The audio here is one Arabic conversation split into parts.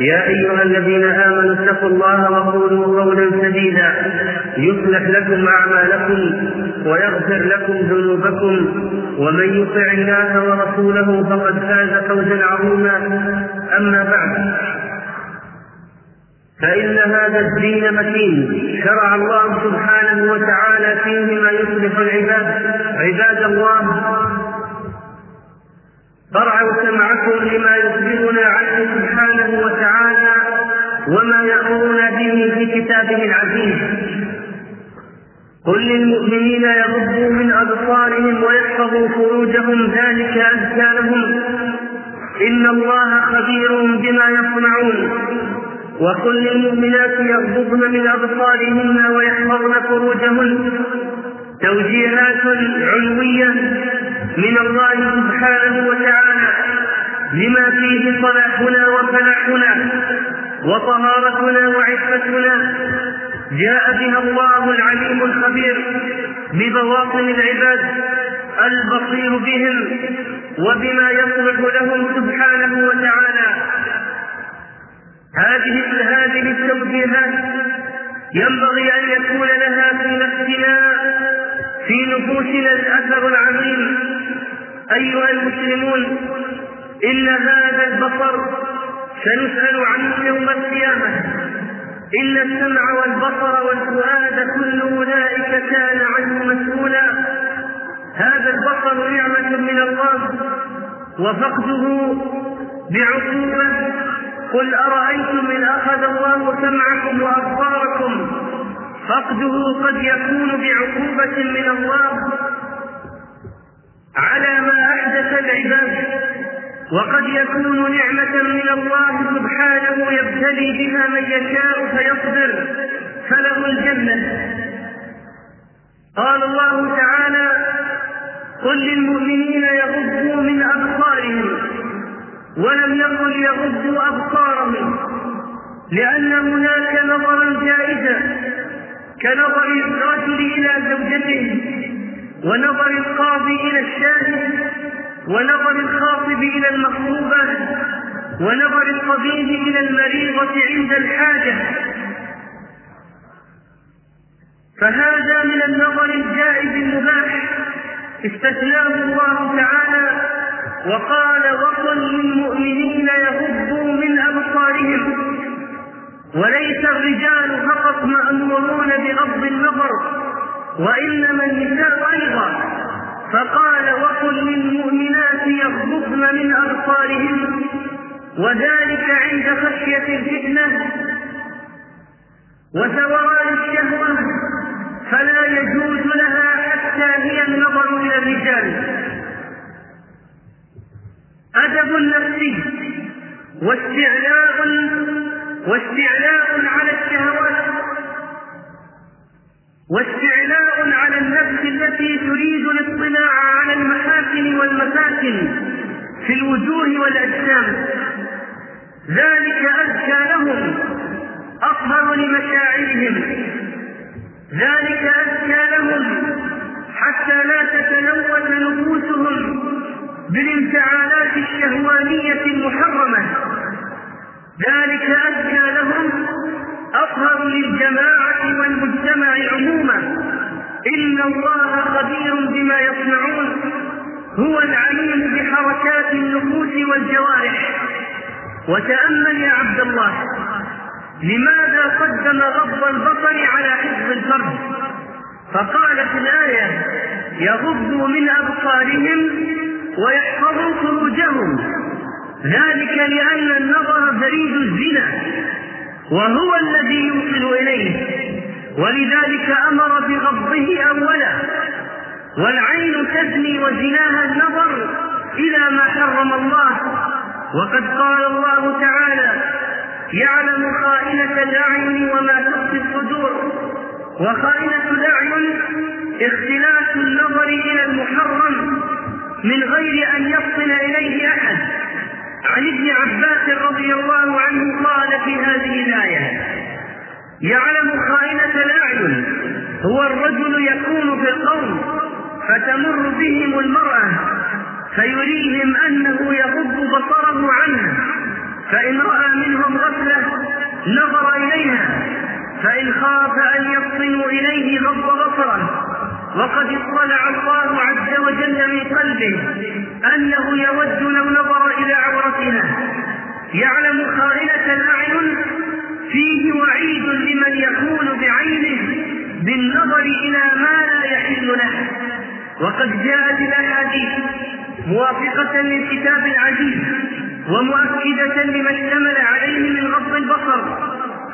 يا أيها الذين آمنوا اتقوا الله وقولوا قولا سديدا. يصلح لكم أعمالكم ويغفر لكم ذنوبكم. ومن يطع الله ورسوله فقد فاز فوزا عظيما. أما بعد فإن هذا الدين متين. شرع الله سبحانه وتعالى فيه ما يصلح العباد عباد الله. فارعوا سمعكم لما يخبرنا عنه سبحانه وتعالى وما يأمرنا به في كتابه العزيز قل للمؤمنين يغضوا من أبصارهم ويحفظوا فروجهم ذلك أزكى لهم إن الله خبير بما يصنعون. وقل للمؤمنات يغضضن من أبصارهن ويحفظن فروجهن. توجيهات علوية من الله سبحانه وتعالى لما فيه صلاحنا وفلاحنا وطهارتنا وعفتنا جاء بها الله العليم الخبير ببواطن العباد البصير بهم وبما يصلح لهم سبحانه وتعالى. هذه هذه التوجيهات ينبغي أن يكون لها في نفسنا في نفوسنا الأثر العظيم. أيها المسلمون إن هذا البصر سنسأل عنه يوم القيامة. إن السمع والبصر والفؤاد كل أولئك كان عنه مسؤولا. هذا البصر نعمة من الله وفقده بعقوبة. قل أرأيتم إن أخذ الله سمعكم وأبصاركم؟ فقده قد يكون بعقوبة من الله على ما أحدث العباد وقد يكون نعمة من الله سبحانه يبتلي بها من يشاء فيصبر فله الجنة. قال الله تعالى قل للمؤمنين يغضوا من أبصارهم ولم يقل يغضوا أبصارهم لأن هناك نظرا جائزا كنظر الرجل إلى زوجته ونظر القاضي إلى الشاهد ونظر الخاطب إلى المخطوبة ونظر الطبيب إلى المريضة عند الحاجة. فهذا من النظر الجائز المباح. استثناه الله تعالى وقال وقل للمؤمنين يغضوا من أبصارهم. وليس الرجال فقط مأمورون بغض النظر وإنما النساء أيضا. فقال وقل للمؤمنات يغضضن من أبصارهن وذلك عند خشية الفتنة وثوران الشهوة فلا يجوز لها حتى هي النظر إلى الرجال. أدب نفسي واستعلاء واستعلاء على الشهوات واستعلاء على النفس التي تريد الاطلاع على المحاسن والمساكن في الوجوه والأجسام. ذلك أزكى لهم أطهر لمشاعرهم. ذلك أزكى لهم حتى لا تتلوث نفوسهم بالانفعالات الشهوانية المحرمة. ذلك أزكى لهم أطهر للجماعة والمجتمع عموما. إن الله خبير بما يصنعون هو العليم بحركات النفوس والجوارح. وتأمل يا عبد الله لماذا قدم غض البصر على حفظ الفرد؟ فقال في الآية يغضوا من أبصارهم ويحفظوا فروجهم. ذلك لأن النظر وهو الذي يوصل إليه. ولذلك أمر بغضه أولا والعين تزني وزناها النظر إلى ما حرم الله. وقد قال الله تعالى يعلم خائنة الأعين وما تخفي الصدور وخائنة الأعين اختلاف النظر إلى المحرم من غير أن يفصل إليه أحد. عن ابن عباس رضي الله عنه قال في هذه الآية يعلم خائنة الأعين هو الرجل يكون في القوم فتمر بهم المرأة فيريهم أنه يغض بصره عنها فإن رأى منهم غفلة نظر إليها فإن خاف أن يفطنوا إليه غض بصره. وقد اطلع الله عز وجل من قلبه أنه يود لو نظر إلى عورتها يعلم خائنة الأعين فيه وعيد لمن يكون بعينه بالنظر إلى ما لا يحل له. وقد جاءت الأحاديث موافقة للكتاب العزيز ومؤكدة لما اشتمل عليه من غض البصر.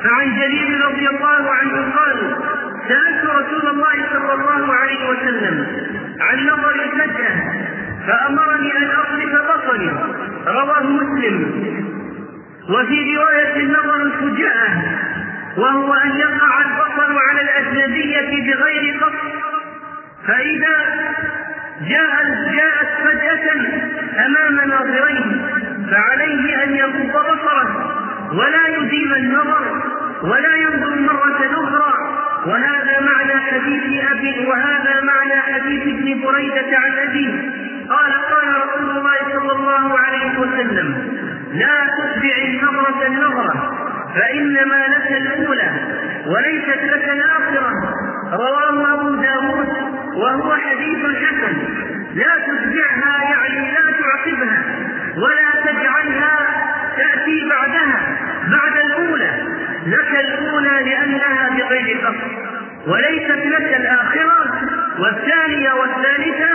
فعن جرير رضي الله عنه قال سألت رسول الله صلى الله عليه وسلم عن نظر الفجأة فأمرني أن أصرف بصري رواه مسلم. وفي رواية النظر الفجاءة وهو أن يقع البصر على الأجنبية بغير قصد. فإذا جاء جاءت فجأة أمام ناظريه فعليه أن يغض بصره ولا يديم النظر ولا ينظر وهذا معنى حديث أبي وهذا معنى حديث ابن بريدة عن أبيه قال قال رسول الله صلى الله عليه وسلم لا تتبع النظرة النظرة فإنما لك الأولى وليست لك الآخرة. رواه أبو داود وهو حديث حسن. لا تتبعها يعني لا تعقبها ولا تجعلها تأتي بعدها بعد الأولى. لك الأولى لأنها بغير قصد وليست لك الآخرة والثانية والثالثة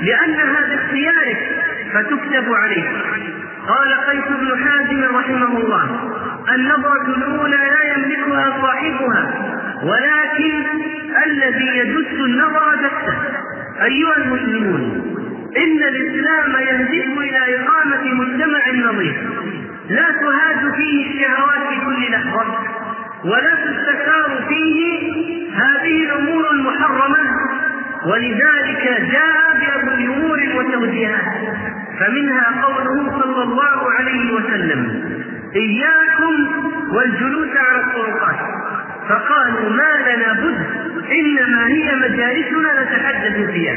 لأنها باختيارك فتكتب عليك قال قيس بن حازم رحمه الله النظرة الأولى لا يملكها صاحبها ولكن الذي يدس النظر دسه. أيها المسلمون إن الإسلام يهدف إلى إقامة مجتمع نظيف لا تهاد فيه الشهوات في كل لحظة. ولا تستثار فيه. هذه الأمور المحرمة ولذلك جاء بأمور وتوجيهات فمنها قوله صلى الله عليه وسلم إياكم والجلوس على الطرقات فقالوا ما لنا بد إنما هي مجالسنا نتحدث فيها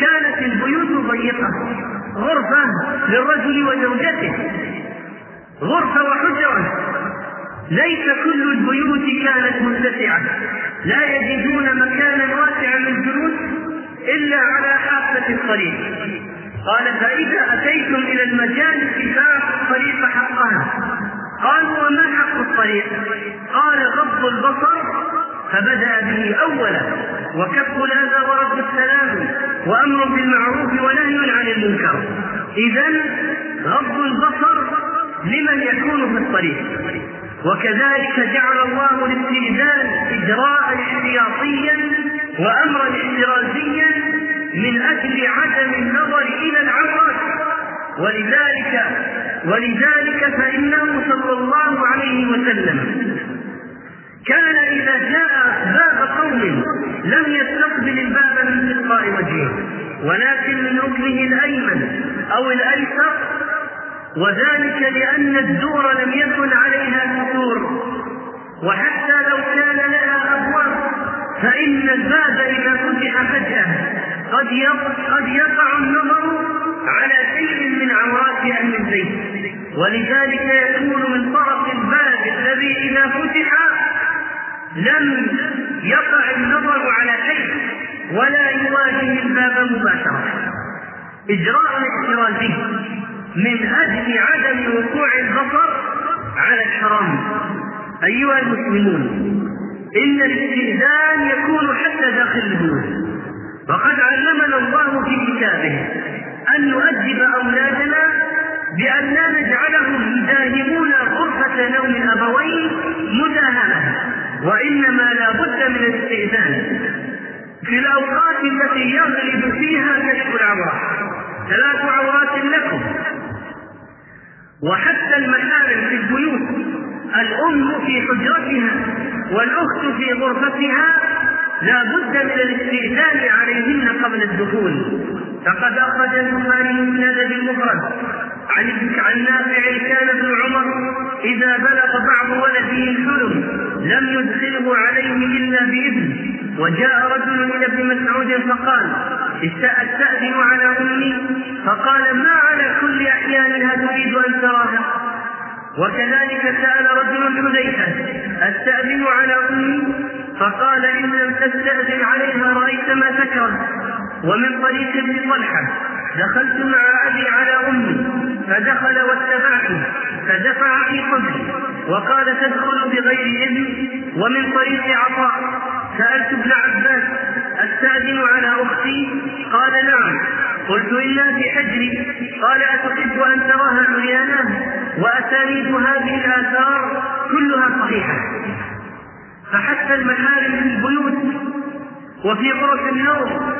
كانت البيوت ضيقة غرفة للرجل وزوجته غرفة وحجرة. ليس كل البيوت كانت متسعة. لا يجدون مكانا واسعا للجلوس إلا على حافة الطريق. قال فإذا أتيتم إلى المجالس فآتوا الطريق حقها قالوا وما حق الطريق؟ قال غض البصر. فبدأ به أولا وكف الأذى ورد السلام وأمر بالمعروف ونهي عن المنكر. اذا غض البصر لمن يكون في الطريق. وكذلك جعل الله الاستئذان إجراء احتياطيا وأمرا احترازيا من أجل عدم النظر إلى العورات ولذلك ولذلك فإنه صلى الله عليه وسلم كان إذا جاء باب قوم لم يستقبل الباب من تلقاء وجهه ولكن من ركنه الأيمن أو الأيسر وذلك لأن الدور لم يكن عليها ستور. وحتى لو كان لها أبواب فإن الباب إذا فتح فجأة قد قد يقع النظر على شيء من عورات أهل البيت. ولذلك يكون من طرف الباب الذي إذا فتح لم يقع النظر على شيء ولا يواجه الباب مباشرة. إجراء احترازي من أجل عدم وقوع البصر على الحرام. أيها المسلمون إن الاستئذان يكون حتى داخل البيوت. وقد علمنا الله في كتابه أن نؤدب أولادنا بأن لا نجعلهم يداهمون غرفة نوم أبوين وإنما لا بد من الاستئذان في الأوقات التي يغلب فيها كشف العورات ثلاث عورات لكم. وحتى المحارم في البيوت الأم في حجرتها والأخت في غرفتها لا بد من الاستئذان عليهن قبل الدخول. فقد أخرج البخاري من أدب المفرد عن عن نافع كان ابن عمر إذا بلغ بعض ولده الحلم لم يدخله عليه إلا بإذن. وجاء رجل إلى ابن مسعود فقال استأذن على أمي فقال ما على كل أحيانها تريد أن تراها. وكذلك سأل رجل حذيفة أستأذن على أمي؟ فقال إن لم تستأذن عليها رأيت ما تكره ومن طريق ابن طلحة. دخلت مع أبي على أمي فدخل واتبعته فدفع في صدري وقال تدخل بغير إذن ومن طريق عطاء. سألت ابن عباس أستأذن على أختي؟ قال نعم. قلت إلا في حجري. قال أتحب أن تراها عريانا وأسانيد هذه الآثار كلها صحيحة. فحتى المحارم في البيوت وفي غرف النوم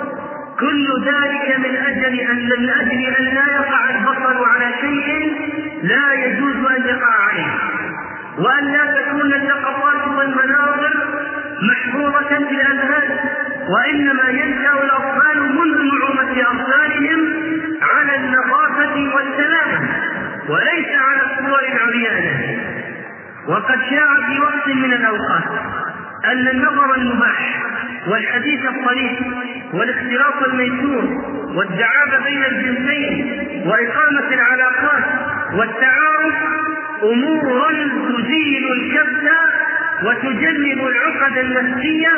كل ذلك من أجل أن من أجل أن لا يقع البصر على شيء لا يجوز أن يقع عليه. وأن لا تكون اللقطات والمناظر محفوظة في الأذهان وإنما ينشأ الأطفال منذ نعومة أطفالهم على النظافة والسلامة وليس على الصور العريانة وقد شاع في وقت من الأوقات أن النظر المباح والحديث الصريح والاختلاط الميسور والدعابة بين الجنسين وإقامة العلاقات والتعارف أمور تزيل الكبت وتجنب العقد النفسية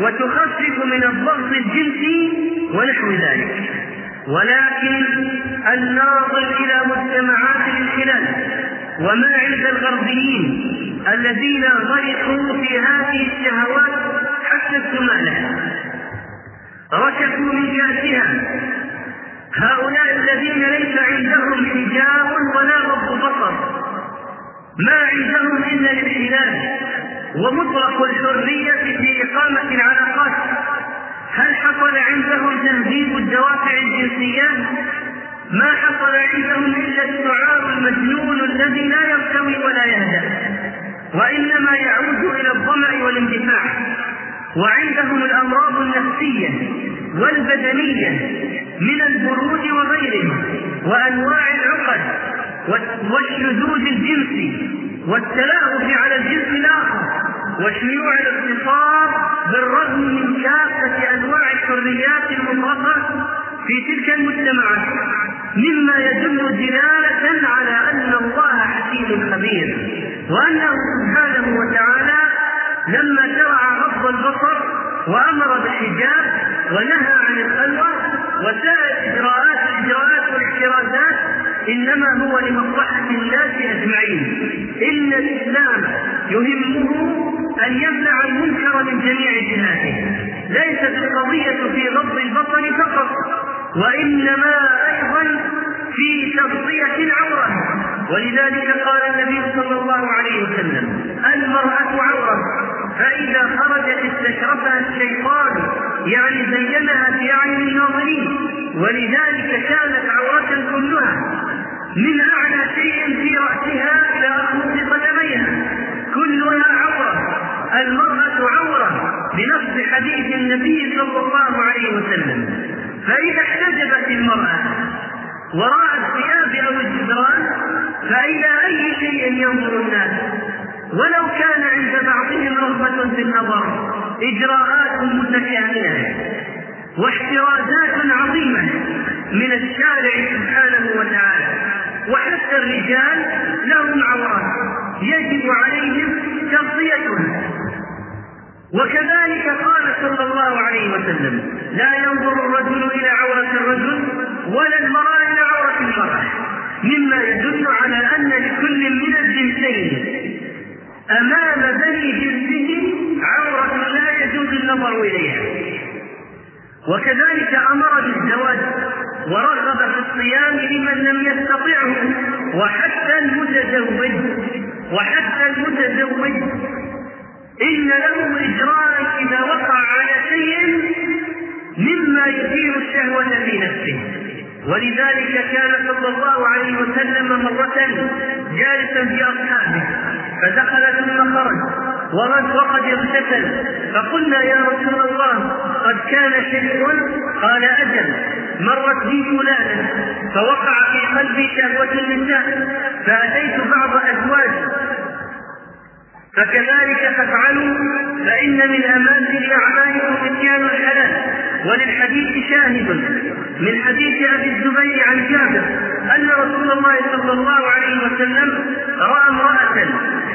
وتخفف من الضغط الجنسي ونحو ذلك. ولكن الناظر إلى مجتمعات الانحلال وما عند الغربيين الذين غرقوا في هذه الشهوات حتى السمانة ركبوا من كاسها هؤلاء الذين ليس عندهم حجاب ولا غض بصر. ما عندهم إلا الانحلال. ومطلق الحرية في إقامة العلاقات. هل حصل عندهم تهذيب الدوافع الجنسية؟ ما حصل عندهم إلا السعار المجنون الذي لا يرتوي ولا يهدأ وإنما يعود إلى الظمأ والاندفاع. وعندهم الأمراض النفسية والبدنية من البرود وغيره وأنواع العقد والشذوذ الجنسي والتلاهف على الجنس الآخر. وشيوع الاغتصاب بالرغم من كافه أنواع الحريات المطلقة في تلك المجتمعات مما يدل دلالة على أن الله حكيم خبير وأنه سبحانه وتعالى لما شرع غض البصر وأمر بالحجاب ونهى عن الخلوة وسائر الاجراءات الاجراءات والاحترازات إنما هو لمصلحة الناس أجمعين. إن الإسلام يهمه أن يمنع المنكر من جميع جهاته. ليست القضية في غض البصر فقط وإنما أيضا في تغطية العورة. ولذلك قال النبي صلى الله عليه وسلم المرأة عورة فإذا خرجت استشرفها الشيطان يعني زينها في أعين الناظرين. ولذلك كانت عورة كلها من أعلى شيء في رأسها إلى أخمص قدميها كلها عورة المرأة عورة بنص حديث النبي صلى الله عليه وسلم. فإذا احتجبت المرأة وراء الثياب أو الجدران فإلى أي شيء ينظر الناس؟ ولو كان عند بعضهم رغبة في النظر إجراءات متكاملة واحترازات عظيمة من الشارع سبحانه وتعالى. وحتى الرجال لهم عورات يجب عليهم تغطيتها وكذلك قال صلى الله عليه وسلم لا ينظر الرجل إلى عورة الرجل ولا المرأة إلى عورة المرأة مما يدل على أن لكل من الجنسين أمام بني جنسه عورة لا يجوز النظر إليها. وكذلك أمر بالزواج ورغب في الصيام لمن لم يستطعه وحتى المتزوج وحتى إن له إجراء إذا وقع على شيء مما يثير الشهوة في نفسه. ولذلك كان صلى الله عليه وسلم مرة جالسا في أصحابه فدخل ثم خرج وقد اغتسل فقلنا يا رسول الله قد كان شيء قال أجل مرت بي فلانة فوقع في قلبي شهوة النساء فأتيت بعض أزواجي فكذلك تفعلوا فإن من أماثل أعمالكم إتيان الحلال وللحديث شاهد من حديث أبي الزبير عن جابر أن رسول الله صلى الله عليه وسلم رأى امرأة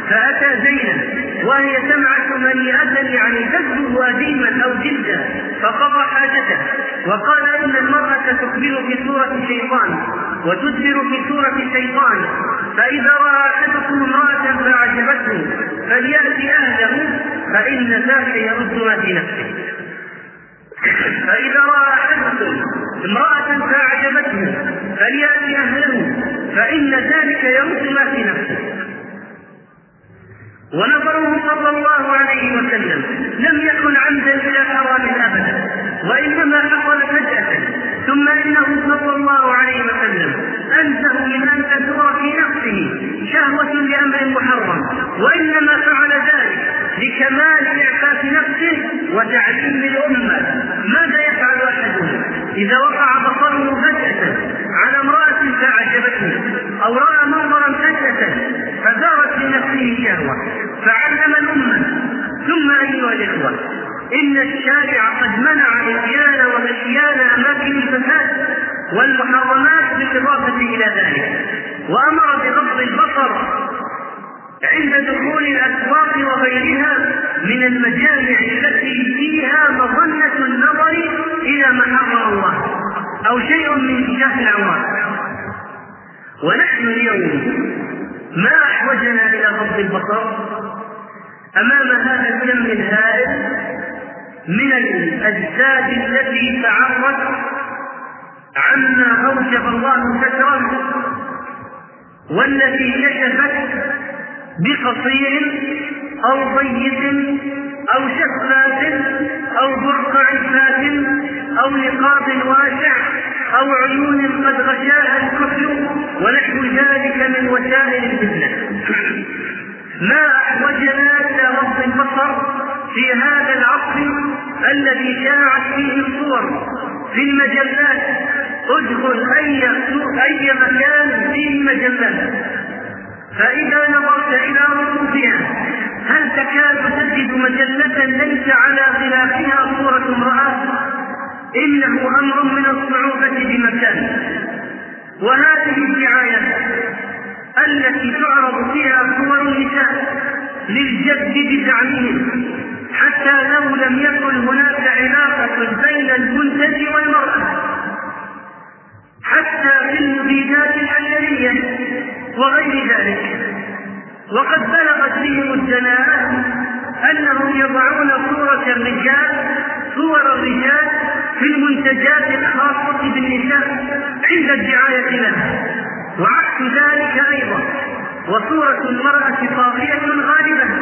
فأتى زينب وهي تمعة منيئة يعني تسجد أديما أو جلدا فقضى حاجته. وقال إن المرأة تقبل في صورة شيطان وتدبر في صورة شيطان. فإذا رأى أحدكم امرأة فأعجبته فليأتي أهله فإن ذاك يرد ما في نفسه. فإذا رأى أحدكم امرأة فأعجبته فليأتي أهله فإن ذلك يرد ما في نفسه. ونظره صلى الله عليه وسلم لم يكن عمدا إلى حرام ابدا وإنما حصل فجأة ثم إنه صلى الله عليه وسلم انزه من في نفسه شهوة لأمر محرم وإنما فعل ذلك لكمال إعفاف نفسه وتعليم الأمة. ماذا يفعل أحدهم؟ إذا وقع بصره فجأة على امرأة فأعجبته أو رأى منظرا فجأة فدارت لنفسه شهوة فعلم الأمة. ثم أيها الإخوة إن الشارع قد منع اتيان ومشيان أماكن الفساد والمحرمات بالاضافه إلى ذلك البصر عند دخول الأسواق وغيرها من المجامع التي فيها مظنة النظر إلى ما حرم الله أو شيء من شهر العوام ونحن اليوم ما أحوجنا إلى غض البصر أمام هذا الكم الهائل من الأجساد التي تعرت عما أوجب الله ستره والتي كشفت بقصير أو ضيق أو شفاف أو برقع فات أو نقاب واسع أو عيون قد غشاها الكحل ونحو ذلك من وسائل الفتنة. ما احوجنا إلى رب البصر في هذا العصر الذي شاعت فيه الصور في المجلات؟ ادخل اي أي مكان فيه مجلات فإذا نظرت إلى رصوفها هل تكاد تجد مجلة ليس على غلافها صورة امرأة؟ إنه أمر من الصعوبة بمكان. وهذه الدعاية التي تعرض فيها صور النساء للجد بزعمهم حتى لو لم يكن هناك علاقة بين المنتج والمرأة. حتى في المبيدات الحشرية وغير ذلك. وقد بلغت بهم الدناءة أنهم يضعون صورة الرجال صور الرجال في المنتجات الخاصة بالنساء عند الدعاية لها. وعكس ذلك أيضا وصورة المرأة طاغية غالبة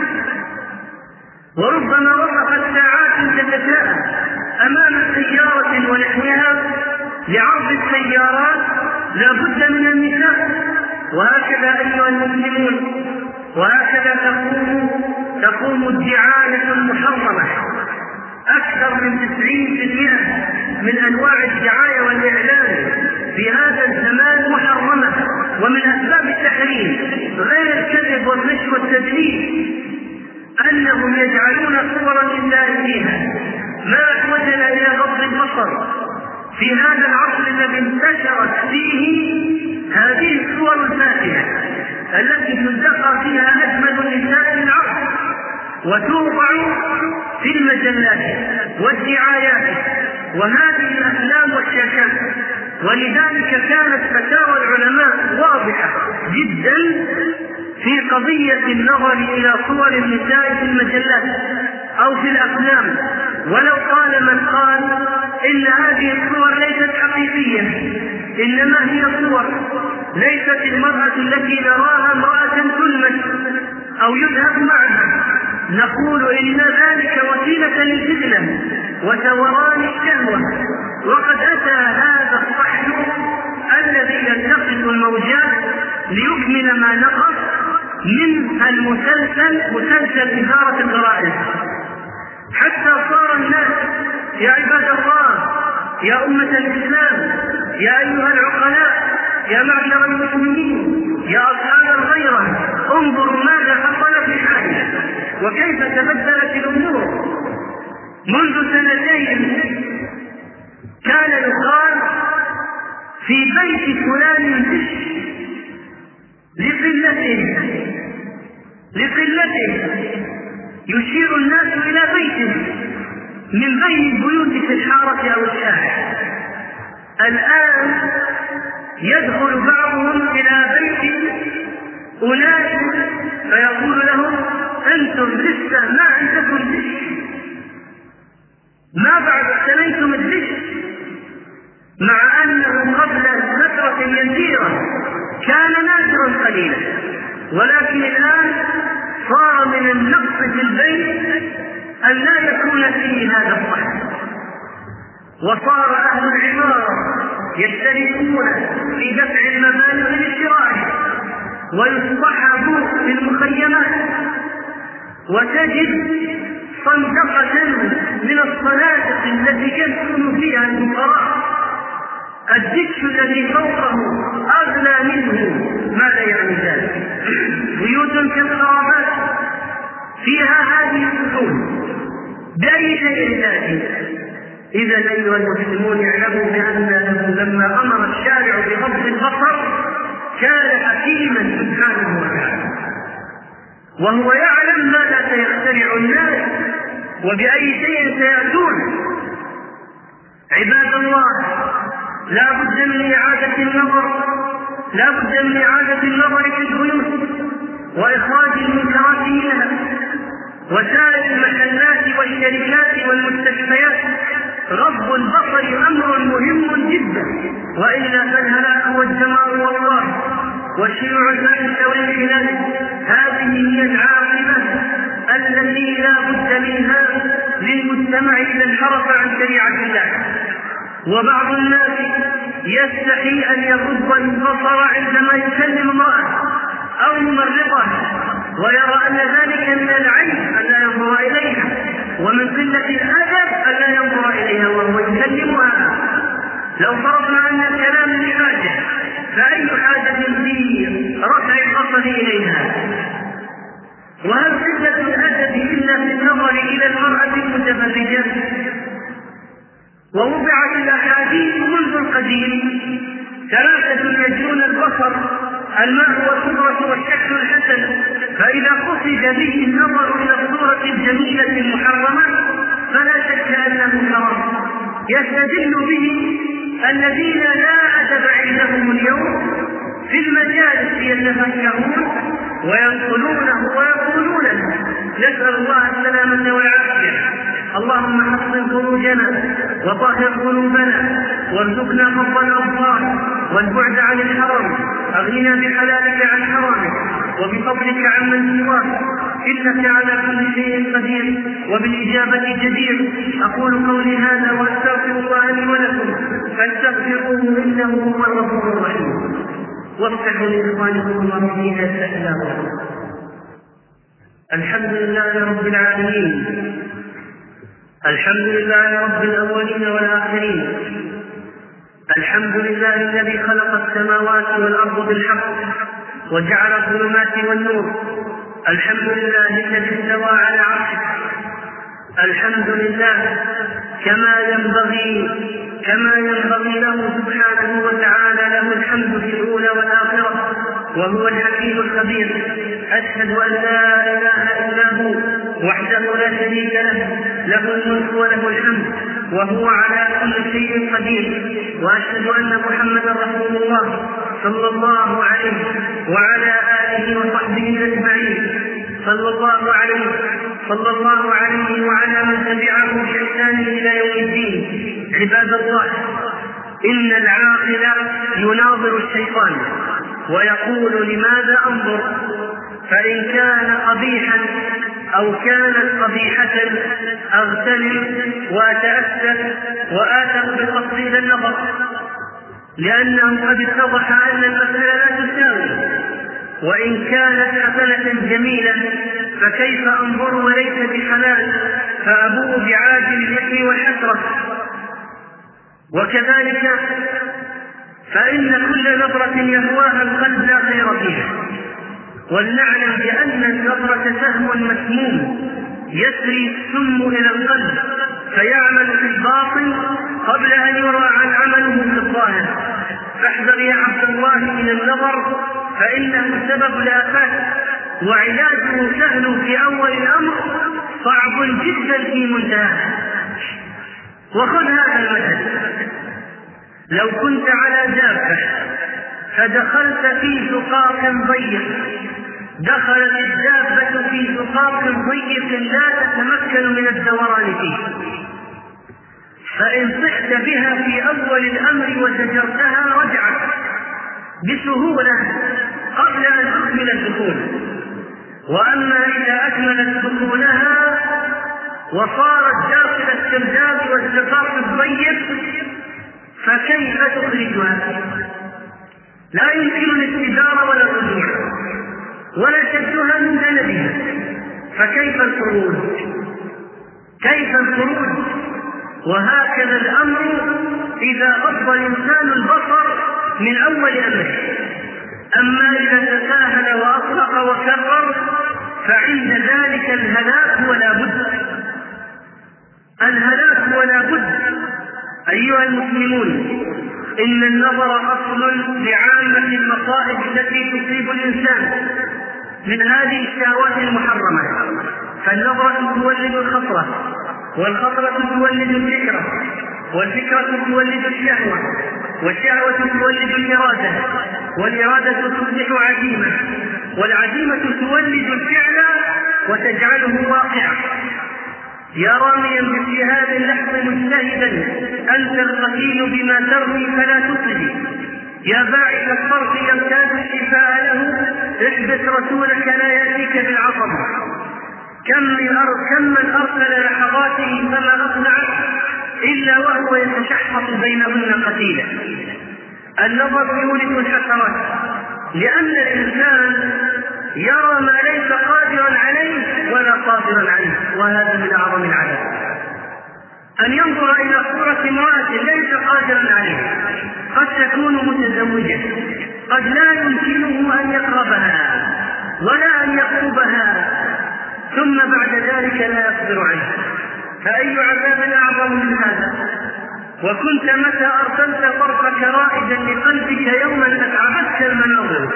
وربما وقفت ساعات تتساءل أمام سيارة ونحوها لعرض السيارات لا بد من النساء وهكذا أيها المسلمون وهكذا تقوم تقوم الدعاية المحرمة. أكثر من 90% من أنواع الدعاية والإعلان في هذا الزمان محرمة ومن أسباب التحريم غير الكذب والغش والتدليس أنهم يجعلون صورا لله فيها. ما أحوجنا إلى غض البصر. في هذا العصر الذي انتشرت فيه هذه الصور الفاتحة التي تلتقى فيها أجمل نساء العصر وتوضع في المجلات والدعايات وهذه الأفلام والشاشات. ولذلك كانت فتاوى العلماء واضحة جدا في قضية النظر إلى صور النساء في المجلات أو في الأفلام. ولو قال من قال إن هذه الصور ليست حقيقية إنما هي صور ليست المرأة التي نراها امرأة تلمس أو يذهب معها. نقول إن ذلك وسيلة للفتنة وثوران الشهوة. وقد أتى هذا الصحن الذي يلتقط الموجات ليكمل ما نقص من المسلسل مسلسل إثارة الغرائز حتى صار الناس يا عباد الله يا أمة الإسلام يا أيها العقلاء يا معشر المسلمين يا أصحاب الغيرة انظروا ماذا حصل في حالنا وكيف تبدلت الأمور. منذ سنتين كان يقال في بيت فلان لقلته لقلته يشير الناس إلى بيته من بين البيوت في الحارة أو الشارع. الآن يدخل بعضهم إلى بيت أناس فيقول لهم أنتم لسه ما عندكم دش ما بعد احتميتم الدش مع أنه قبل فترة يسيرة كان نادرا قليلا ولكن الآن صار من النقص في البيت أن لا يكون فيه هذا الصحن وصار أهل العمارة يشتركون في دفع المبالغ لشرائه ويصطحبوا في المخيمات. وتجد صندقة من الصنادق التي يسكن فيها الفقراء. الدش الذي فوقه أغلى منه ماذا يعني ذلك؟ بيوت كالخرابات فيها هذه الصحون بأي شيء ذاتي إذا أيها المسلمون اعلموا بأنه لما أمر الشارع بغض البصر كان حكيما سبحانه وتعالى. وهو يعلم ماذا سيخترع الناس وبأي شيء سيأتون. عباد الله لا بد من إعادة النظر لا بد من إعادة النظر في البيوت وإخراج المنكرات منها وسائر المحلات والشركات والمستشفيات. غض البصر أمر مهم جدا. والا فالهلاك والدمار والله والشيوع الفاحشه والانحلال هذه هي العاقبة التي لا بد منها للمجتمع إذا انحرف عن شريعة الله. وبعض الناس يستحي أن يغض البصر عندما يكلم امرأة أو ممرضه ويرى أن ذلك من العيب أن لا ينظر إليها. ومن قلة الادب لا ينظر إليها وهو يكلمها لو فرضنا أن الكلام لحاجة فأي حاجة في رفع البصر إليها. وهل قلة الأدب إلا في النظر إلى المرأة المتفرجة؟ ووضعت الاحاديث منذ القديم ثلاثة يجرون البصر الماء والخضرة والشكل الحسن فإذا قصد به النظر إلى الصورة الجميلة المحرمة يستدل به الذين لا أدب عندهم اليوم في المجالس يتفكرون وينقلونه ويقولونه نسأل الله السلامة والعافية اللهم حصن فروجنا وطهر قلوبنا وارزقنا فضل الأبصار والبعد عن الحرام أغننا بحلالك عن حرامك وبفضلك عمن سواك. إنك على كل شيء قدير وبالإجابة جدير. أقول قولي هذا وأستغفر الله لي ولكم. فاستغفروه إنه هو الغفور الرحيم. وافتحوا لإخوانكم المرضين يستحلون الحمد لله رب العالمين. الحمد لله رب الأولين والآخرين. الحمد لله الذي خلق السماوات والأرض بالحق وجعل الظلمات والنور. الحمد لله الذي استوى على عرشه. الحمد لله كما ينبغي كما ينبغي له سبحانه وتعالى له الحمد في الأولى والآخرة وهو الحكيم الخبير. أشهد أن لا إله إلا هو وحده لا شريك له له الملك وله الحمد وهو على كل شيء قدير. وأشهد أن محمدا رسول الله صلى الله عليه وعلى آله وصحبه أجمعين. صلى الله عليه صلى الله عليه وعلى من تبعه بإحسان إلى يوم الدين. عباد الله إن العاقل يناظر الشيطان ويقول لماذا أنظر؟ فإن كان قبيحا أو كانت قبيحة أغتنم وأتأسف وآثر بتفصيل النظر. لأنه قد اتضح أن المسألة لا تساوي. وإن كانت حسنة جميلة فكيف أنظر وليس بحلال؟ فأبوء بعاجل الإثم والحسرة. وكذلك فإن كل نظرة يهواها القلب لا خير فيها. ولنعلم بأن النظرة سهم مسموم يسري السم إلى القلب. فيعمل في الباطن قبل أن يرى عن عمله في الظاهر. فاحذر يا عبد الله من النظر فإنه سبب الآفات وعلاجه سهل في أول الأمر صعب جدا في منتهاه وخذ هذا المثل. لو كنت على دابة فدخلت في زقاق ضيق. دخلت الدابة في زقاق ضيق لا تتمكن من الدوران فيه. فإن صحت بها في أول الأمر وزجرتها رجعت بسهولة قبل أن تكمل الدخول وأما إذا أكملت دخولها وصارت داخل السرداب والزقاق الضيق فكيف تخرجها؟ لا يمكن الاستدارة ولا الرجوع ولا شدها من ذنبها فكيف الخروج؟ كيف الخروج؟ وهكذا الأمر إذا غض الإنسان البصر من أول أمره. أما إذا تساهل وأطلق وكرر فعند ذلك الهلاك ولا بد. الهلاك ولا بد. أيها المسلمون إن النظر أصل لعامة المصائب التي تصيب الإنسان من هذه الشهوات المحرمة. فالنظرة تولد الخطرة. والخطرة تولد الفكرة والفكرة تولد الشهوة والشهوة تولد الإرادة والإرادة تصبح عزيمة والعزيمة تولد الفعل وتجعله واقعا. يا راميا مثل هذا اللحظ مجتهدا أنت القتيل بما ترمي فلا تصلي يا باعث الفرق يمتاز الشفاء له احبس رسولك لا يأتيك بالعصب كم من كم من ارسل لحظاته فما اقنع إلا وهو يتشحط بينهن قتيلا. النظر يولد الحسرات. لأن الإنسان يرى ما ليس قادرا عليه ولا قادرا عليه وهذا من أعظم العذاب. أن ينظر إلى صورة امرأة ليس قادرا عليها قد تكون متزوجة قد لا يمكنه أن يقربها ولا أن يقربها ثم بعد ذلك لا يقدر عليه. فأي عذاب أعظم من هذا؟ وكنت متى أرسلت طرفك رائدا لقلبك يوما أتعبتك المناظر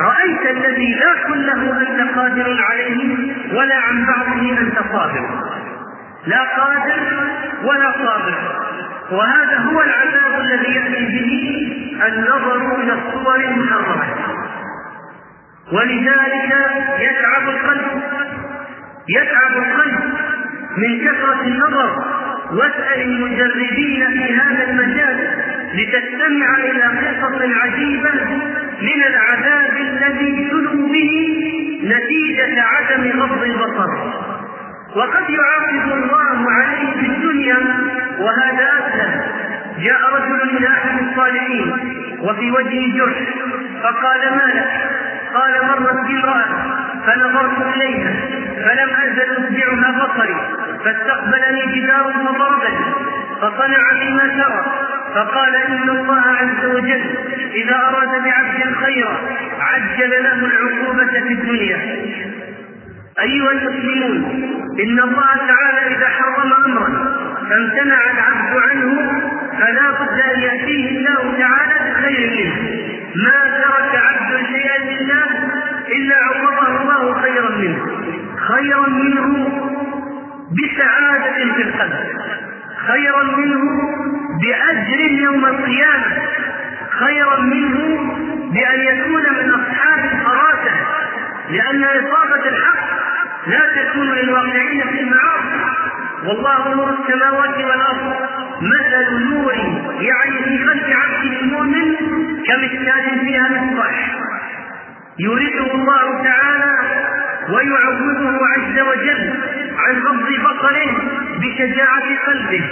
رأيت الذي لا كله أنت قادر عليه ولا عن بعضه أنت صابر. لا قادر ولا صابر. وهذا هو العذاب الذي يأتي به النظر إلى الصور المحرمة ولذلك يتعب القلب. يتعب القلب من كثرة النظر. واسأل المجربين في هذا المجال لتستمع إلى قصص عجيبة من العذاب الذي تلو به نتيجة عدم غض البصر. وقد يعاقب الله عليه في الدنيا وهذا أسهل جاء رجل إلى أحد الصالحين وفي وجهه جرح فقال ما لك؟ قال مرت بي امرأة فنظرت إليها فلم أزل أتبعها بصري فاستقبلني جدار فضربني فصنع بما ترى فقال إن الله عز وجل إذا أراد بعبد خيرا عجل له العقوبة في الدنيا. أيها المسلمون إن الله تعالى إذا حرم أمرا فامتنع العبد عنه فلا بد أن يأتيه الله تعالى بخير منه. ما ترك خيرا منه. خيرا منه بسعادة في القلب. خيرا منه بأجر يوم القيامة. خيرا منه بأن يكون من أصحاب الفراسة. لأن إصابة الحق لا تكون للواقعين في المعاصي والله نور السماوات والأرض مثل نور يعني في قلب عبد المؤمن كمشكاة فيها مصباح يريده الله تعالى ويعوضه عز وجل عن غض بصره بشجاعة قلبه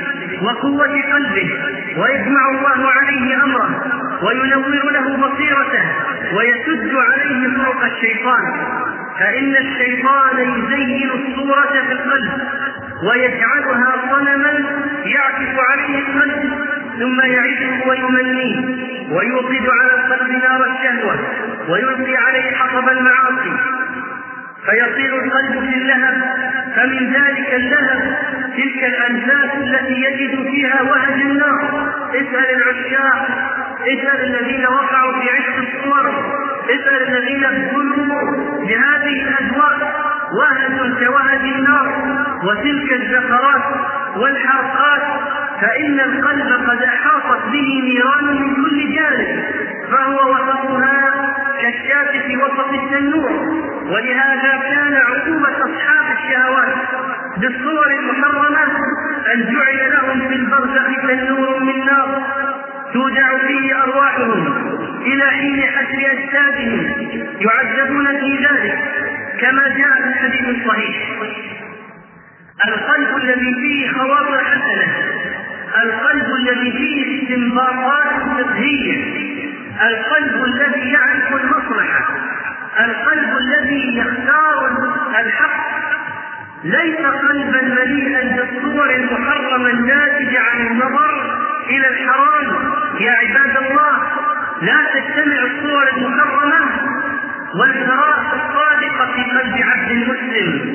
وقوة قلبه ويجمع الله عليه أمره وينور له بصيرته ويسد عليه طرق الشيطان. فإن الشيطان يزين الصورة في القلب ويجعلها صنما يعكف عليه القلب ثم يعيشه ويمنيه ويوقد على القلب نار الشهوة ويلقي عليه حطب المعاصي فيصير القلب في اللهب فمن ذلك اللهب تلك الأنفاس التي يجد فيها وهج النار. اسأل العشاق اسأل الذين وقعوا في عشق الصور اسأل الذين ابتلوا بهذه الأجواء وهج كوهج النار. وتلك الزفرات والحرقات فإن القلب قد أحاطت ولهذا كان عقوبة أصحاب الشهوات بالصور المحرمة أن جعل لهم في البرزخ تنور من نار تودع فيه أرواحهم إلى حين حسر أجسادهم يعذبون في ذلك كما جاء في الحديث الصحيح. القلب الذي فيه خواطر حسنة القلب الذي فيه استنباطات فقهية القلب الذي يعرف المصلحة القلب الذي يختار الحق ليس قلبا مليئا بالصور المحرمة الناتجة عن النظر إلى الحرام. يا عباد الله لا تجتمع الصور المحرمة والفراغ الصادقة في قلب عبد المسلم.